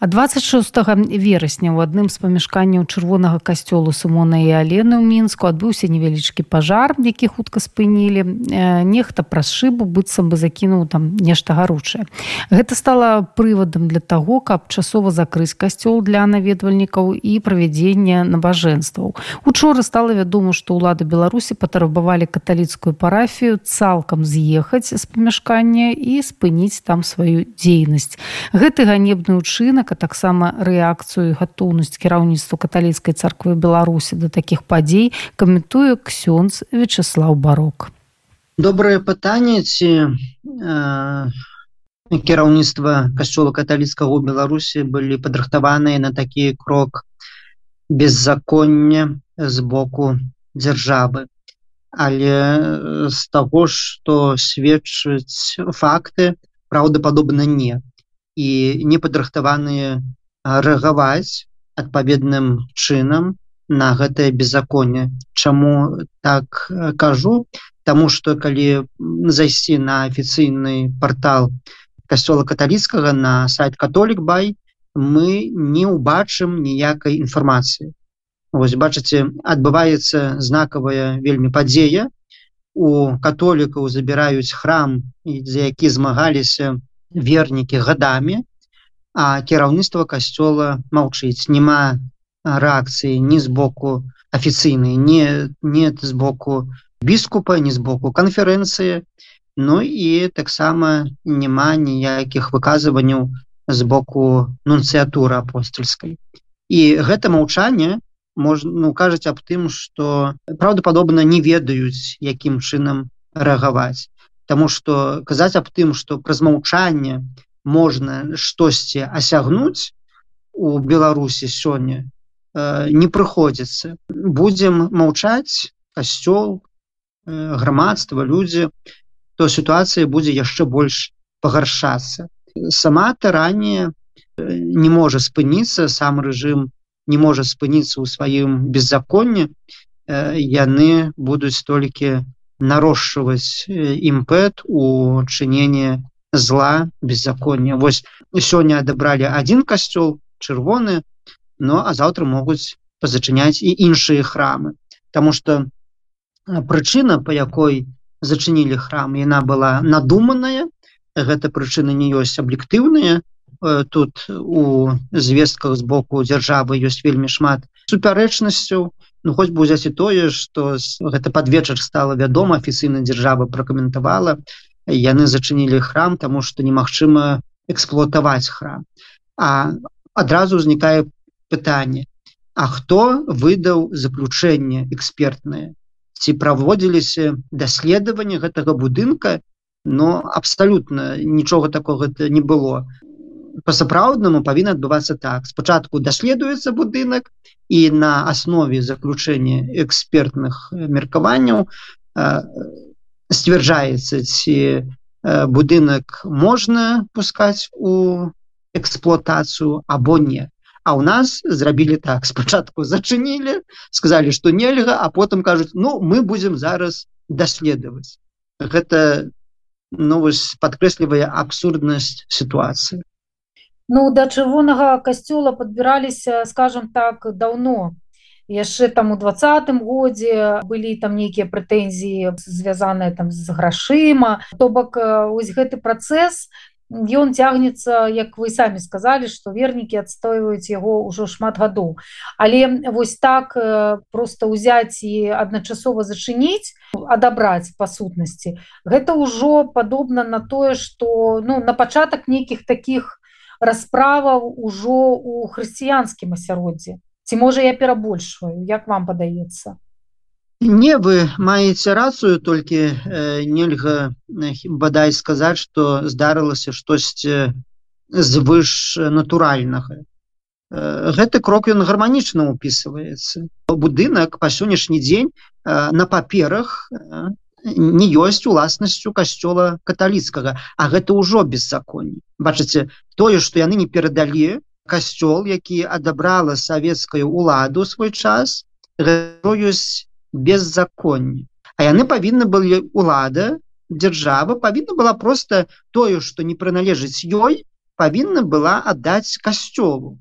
А 26 верасня ў адным з памяшканняў чырвонага касцёлу сымона і алены ў мінску адбыўся невялічкі пажар які хутка спынілі. Нехта праз шыбу быццам бы закінуў там нешта гаручае. Гэта стала прывадам для таго каб часова закрыць касцёл для наведвальнікаў і правядзення набажэнстваў. Учора стала вядома што ўлады беларусі патрабавалі каталіцкую парафію цалкам з'ехаць з памяшкання і спыніць там сваю дзейнасць. Гэты ганебны ўчынак а таксама рэакцыю гатоўнасць кіраўніцтва каталіцкай царквы беларусі да такіх падзей каментуе ксёнз вячеслав барок. Добрае пытанне ці э, кіраўніцтва касцёла каталіцкага ў беларусі былі падрыхтаваныя на такі крок беззаконня з боку дзяржавы. Але з таго што сведчыць факты праўдападобна не і не падрыхтаваныя рэагаваць адпаведным чынам на гэтае беззаконне. Чаму так кажу? Таму что калі зайсці на афіцыйны портал касцёла каталіцкага на сайт католік бай мы не ўбачым ніякай інфармацыі. Вось бачыце адбываецца знакавая вельмі падзея. У католікаў забіраюць храм за які змагаліся вернікі гадамі а кіраўніцтва касцёла маўчыць. Няма рэакцыі ні з боку афіцыйнай не нет з боку біскупа ні з боку канферэнцыі. Ну і таксама няма ніякіх выказванняў з боку нунцыятуры апостольскай і гэта маўчанне можна ну, кажаць аб тым што праўдападобна не ведаюць якім чынам рэагаваць Таму што казаць аб тым, што праз маўчанне можна штосьці асягнуць у Беларусі сёння э, не прыходзіцца. Будзем маўчаць касцёл, э, грамадства, людзі, то сітуацыя будзе яшчэ больш пагаршацца. Сама таранне э, не можа спыніцца, сам рэжым не можа спыніцца ў сваім беззаконні, яны будуць толькі нарошчваць імпэт у чыненне зла беззаконня Вось сёння адабралі один касцёл чырвоны но а заўтра могуць пазачыняць і іншыя храмы. Таму что прычына по якой зачынілі храм яна была надуманая. Гэта прычына не ёсць аб'ектыўныя тут у звестках з боку дзяржавы ёсць вельмі шмат супярэчнасцяў Ну хоць бы узяць і тое что гэта под вечар стала вядома афіцыйна дзяржава пракаментавала яны зачынілі храм тому что немагчыма эксплуатаваць храм. А адразу узнікае пытанне А хто выдаў заключэнне экспертнае ці праводзіліся даследаванне гэтага будынка но абсалютна нічога такого не было по-сапраўднаму павінна адбывацца так. Спачатку даследуецца будынак і на аснове заключэння экспертных меркаванняў сцвярджаецца ці будынак можна пускаць у эксплуатацыю або не. А у нас зрабілі так. Спачатку зачынілі сказалі что нельга а потым кажуць ну мы будзем зараз даследаваць гэта новость ну, подкрэслівая абсурднасць сітуацыі Ну да чырвонага касцёла подбіраліся скажем так давно. Яшчэ там у двадцатым годзе былі там нейкія прэтэнзіі звязаныя там з грашыма. То бок ось гэты працэс ён цягнецца як вы самі сказалі што вернікі адстойваюць яго ўжо шмат гадоў. Але вось так просто ўзяць і адначасова зачыніць адабраць па сутнасці гэта ўжо падобна на тое што ну на пачатак нейкіх таких расправаў ужо у хрысціянскім асяроддзі? Ці можа я перабольшваю? Як вам падаецца? Не вы маеце рацыю толькі э, нельга бадай сказаць что здарылася штосьці звыш натуральнага. Гэты крок ён гарманічна упісваецца будынак па сённяшні дзень на паперах не ёсць уласнасцю касцёла каталіцкага а гэта ўжо беззаконні бачыце тое што яны не перадалі касцёл які адабрала савецкую уладу свой час ёсць беззаконне. А яны павінны былі улада дзяржава павінна была просто тое что не прыналежыць ёй павінна была аддаць касцёлу.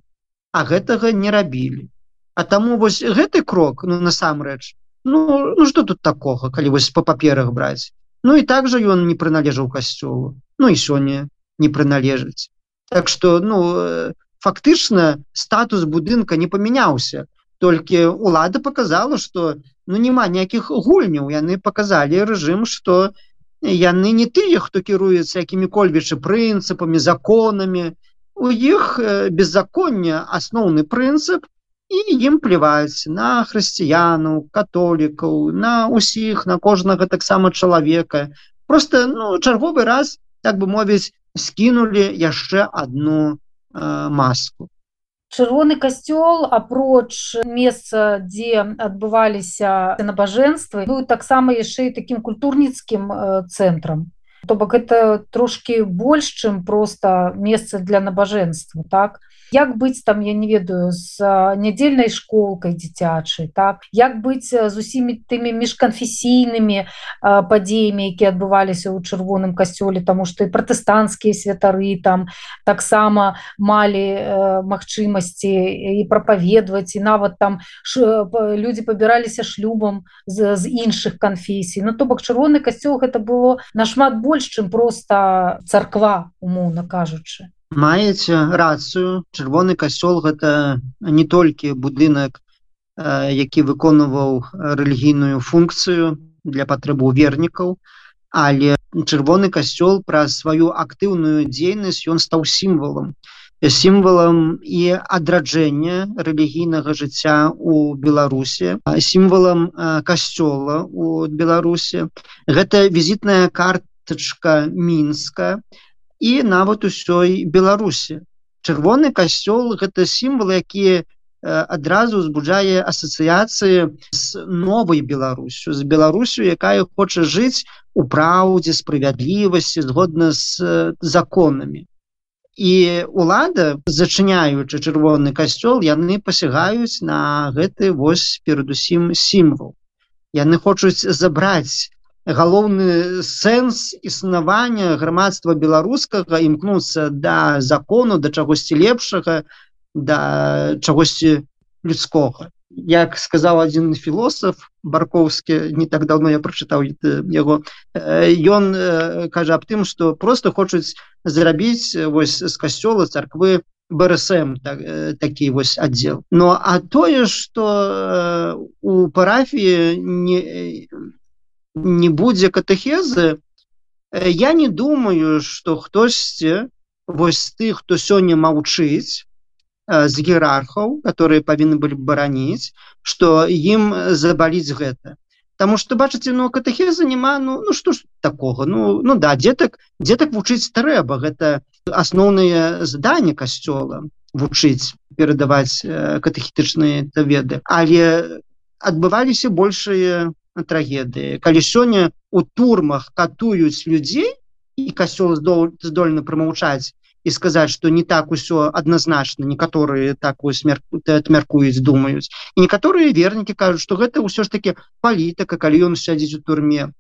А гэтага не рабілі. А таму вось гэты крок ну насамрэч ну ну что тут такога калі вось по паперах браць? Ну і так жа ён не прыналежаў касцёлу. Ну і сёння не прыналежыць. Так что ну фактычна статус будынка не памяняўся. Толькі лада показала что ну няма ніякіх гульняў. Яны показалі рэжым что яны не тыя хто кіруецца якімі-кольвічы прынцыпамі законамі. У іх беззаконня асноўны прынцып і ім плеваць на хрысціянаў католікаў на усіх на кожнага таксама чалавека просто ну чарговы раз так бы мовіць скінули яшчэ одну э, маску. Чырвоны касцёл апроч месца дзе адбываліся набажэнствы быў таксама яшчэ і таким культурніцкім цэнтрам то бок это трошки больш чым просто месца для набажэнства так як быць там я не ведаю з нядзельнай школкай дзіцячай так? Як быць з усімі тымі міжканфесійнымі падзеямі якія адбываліся ў чырвоным касцёле тому что і пратэстанцкія святары там таксама малі магчымасці і прапаведваць і нават там ш, людзі пабіраліся шлюбам з, з іншых канфесій. Ну то бок чырвоны касцёл гэта было нашмат больш чым просто царква умоўна кажучы маеце рацыю. Чырвоны касцёл гэта не толькі будынак які выконваў рэлігійную функцыю для патрэбу вернікаў але чырвоны касцёл праз сваю актыўную дзейнасць ён стаў сімвалам. Сімвалам і адраджэння рэлігійнага жыцця у беларусе сімвалам касцёла у беларусе гэта візітная картачка мінска і нават усёй беларусі. Чырвоны касцёл гэта сімвал які адразу узбуджае асацыяцыі з новай беларусю з беларусю якая хоча жыць у праўдзе справядлівасці згодна з законамі. І лада зачыняючы чырвоны касцёл яны пасягаюць на гэты вось перадусім сімвал. Яны хочуць забраць галоўны сэнс існавання грамадства беларускага імкнуцца да закону да чагосьці лепшага да чагосьці людскога. Як сказаў один філосаф барковскі не так давно я прочытаў яго ён кажа аб тым что просто хочуць зрабіць вось з касцёла царквы брсм так, такі вось аддзел. Но ну, а тое что у парафіі не не будзе катэхезы я не думаю что хтосьці вось тых хто сёння маўчыць з герархаў которые павінны былі бараніць что ім забаліць гэта. Таму что бачыце ну катэхеза няма ну ну что ж такого ну ну да дзетак дзетак вучыць трэба гэта асноўныя здання касцёла вучыць перадаваць катэхетычныя даведы але адбываліся большыя трагедыі калі сёння у турмах катуюць людзей і касёл здольны прамаўчаць і сказаць что не так усё адназначна некаторыя такую смер отмяркуюць думаюць. І некаторыя вернікі кажуць что гэта ўсё ж таки палітыка калі ён сядзіць у турме.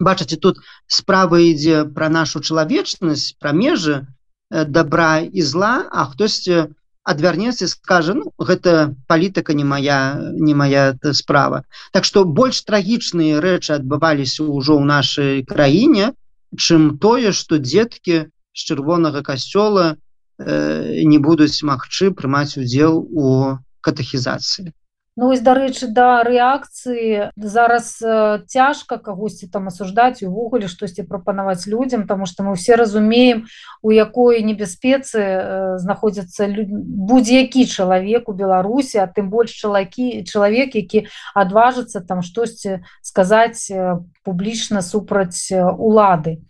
Бачыце тут справа ідзе пра нашу чалавечнасць пра межы добра і зла а хтосьці у адвярнецца скажа ну, гэта палітыка не моя не моя справа Так что больш трагічныя рэчы адбываліся ўжо ў нашай краіне чым тое что дзеткі з чырвонага касцёла э, не будуць магчы прымаць удзел у катэхізацыі Ну дарэчы да рэакцыі зараз э, цяжка кагосьці там асуждаць увогуле штосьці прапанаваць людзям тому что мы все разумеем у якой небяспецы э, знаходзяцца будзе-які чалавек у беларусі а тым больш чалакі чалавек які адважыцца там штосьці сказаць э, публічна супраць улады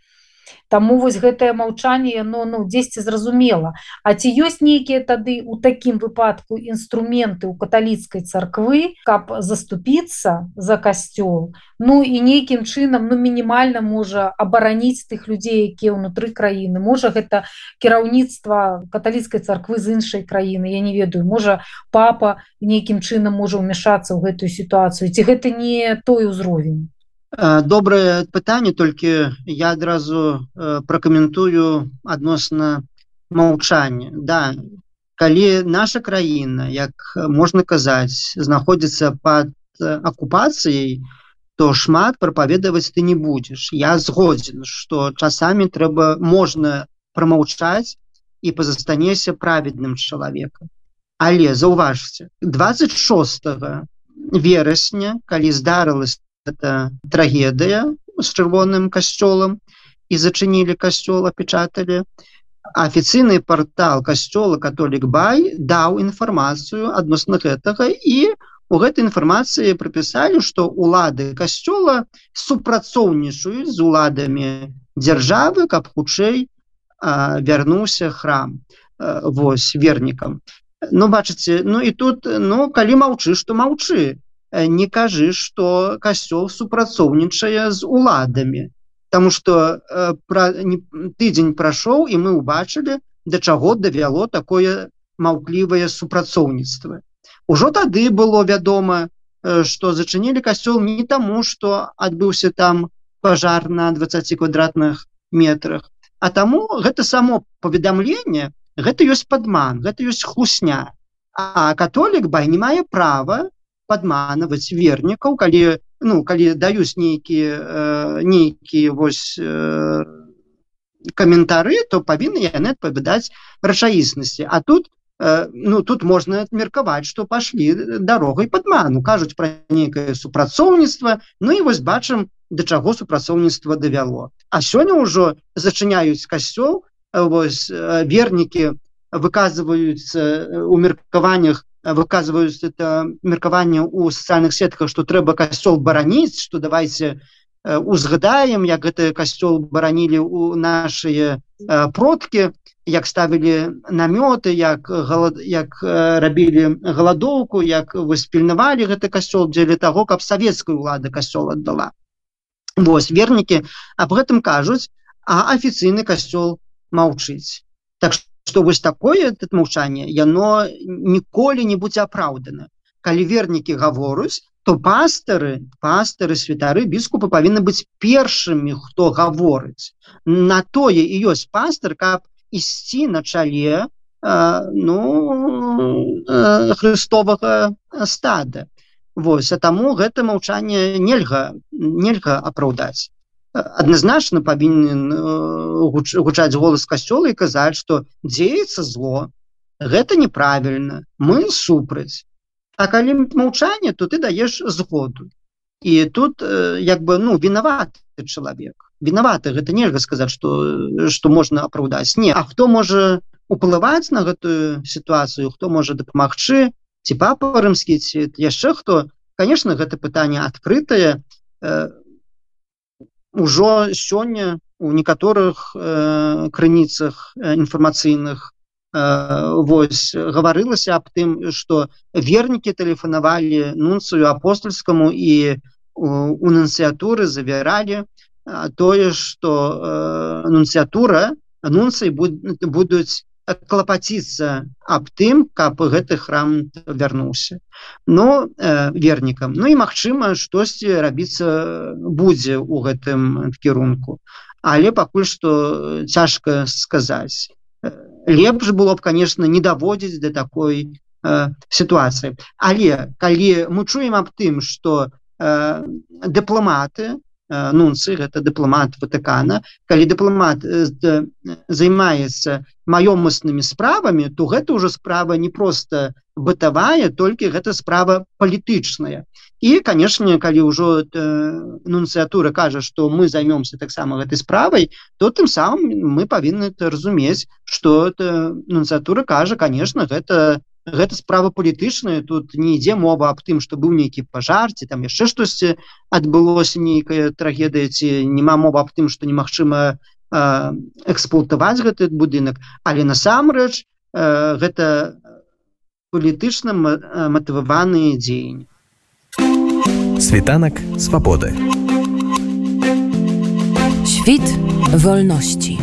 Таму вось гэтае маўчанне но ну дзесьці зразумела. А ці ёсць нейкія тады у такім выпадку інструменты у каталіцкай царквы каб заступіцца за касцёл? Ну і нейкім чынам ну мінімальна можа абараніць тых людзей якія ўнутры краіны. Можа гэта кіраўніцтва каталіцкай царквы з іншай краіны я не ведаю. Можа папа нейкім чынам можа ўмяшацца ў гэтую сітуацыю. Ці гэта не той узровень добрае пытанне толькі я адразу пракаментую адносна маўчання да калі наша краіна як можна казаць знаходзіцца под акупацыяй то шмат прапаведаваць ты не будзеш. Я згодзін что часамі трэба можна промаўчаць і пазастанешся праведным чалавекам. Але заўважце 26 верасня калі здарылась это трагедыя з чырвоным касцёлам і зачынілі касцёл апечаталі афіцыйны портал касцёла католік бай даў інфармацыю адносна гэтага і у гэтай інфармацыі прыпісалі што улады касцёла супрацоўнічаюць з уладамі дзяржавы каб хутчэй вярнуўся храм вось вернікам Ну бачыце ну і тут ну калі маўчы што маўчы не кажы что касцёл супрацоўнічае з уладамі Таму что э, пра тыдзень прайшоў і мы ўбачылі да чаго давяло такое маўклівае супрацоўніцтва. Ужо тады было вядома что зачынілі касцёл не таму что адбыўся там пожар на 20 квадратных метрах а таму гэта само паведамленне гэта ёсць падман гэта ёсць хлусня. А католік бай не мае права падманаваць вернікаў калі ну калі даюць нейкія э, нейкія вось э, каментары то павінны яны адпавядаць рэчаіснасці а тут э, ну тут можна меркаваць што пашлі дарогай падману кажуць пра нейкае супрацоўніцтва Ну і вось бачым да чаго супрацоўніцтва давяло А сёння ўжо зачыняюць касцёл вось вернікі выказваюцца у меркаваннях выказываюць это меркаванне у социальных сетках что трэба касцёл бараніць что давайте узгадаем як гэты касцёл баранілі у наши продкі як ставілі намёты як галад як рабілі галадоўку як выспільнавалі гэты касцёл дзеля того каб савецкую улады касцёл аддала. Вось вернікі аб гэтым кажуць а афіцыйны касцёл маўчыць. Так что вось такое это маўчанне яно ніколі не будзе апраўдана. Калі вернікі гаворуць то пастары пастары святары біскупы павінны быць першымі хто гаворыць. На тое і ёсць пастар каб ісці на чале э, ну э, хрыстовага стада. Вось а таму гэта маўчанне нельга нельга апраўдаць адназначна павінен э, гучаць голас касцёла і казаць што дзеецца зло гэта неправільна мы супраць А калі маўчанне то ты даеш згоду. І тут э, як бы ну вінаваты чалавек вінаваты гэта нельга сказаць што што можна апраўдаць не А хто можа уплываць на гэтую сітуацыю хто можа дапамагчы ці папа рымскі ці яшчэ хто конечно гэта пытанне адкрытае э, ужо сёння у некаторых э, крыніцах э, інфармацыйных э, вось гаварылася аб тым что вернікі тэлефанавалі нунцыю апостольскаму і у нунцыятуры завяралі тое что э, нунцыятура анунцыі будуць клапаціцца аб тым каб гэты храм вярнуўся. Но э, вернікам. Ну і магчыма штосьці рабіцца будзе у гэтым кірунку. Але пакуль што цяжка сказаць. Лепш было б конечно не даводзіць до такой э, сітуацыі. Але калі мы чуем аб тым что э, дыпламаты нунцы гэта дыпламат ватыкана калі дыпламат займаецца маёмаснымі справамі то гэта ўжо справа не просто бытавая толькі гэта справа палітычная. І канешне калі ўжо нунцыятура кажа што мы займёмся таксама гэтай справай то тым самым мы павінны разумець что нунцыятура кажа конечно гэта гэта справа палітычная тут не ідзе мова аб тым што быў нейкі пажар ці там яшчэ штосьці адбылося нейкая трагедыя ці няма мова аб тым што немагчыма эксплуатаваць гэты будынак. Але насамрэч гэта палітычна матываваныя дзеянні світанак свабоды. Świt wolności.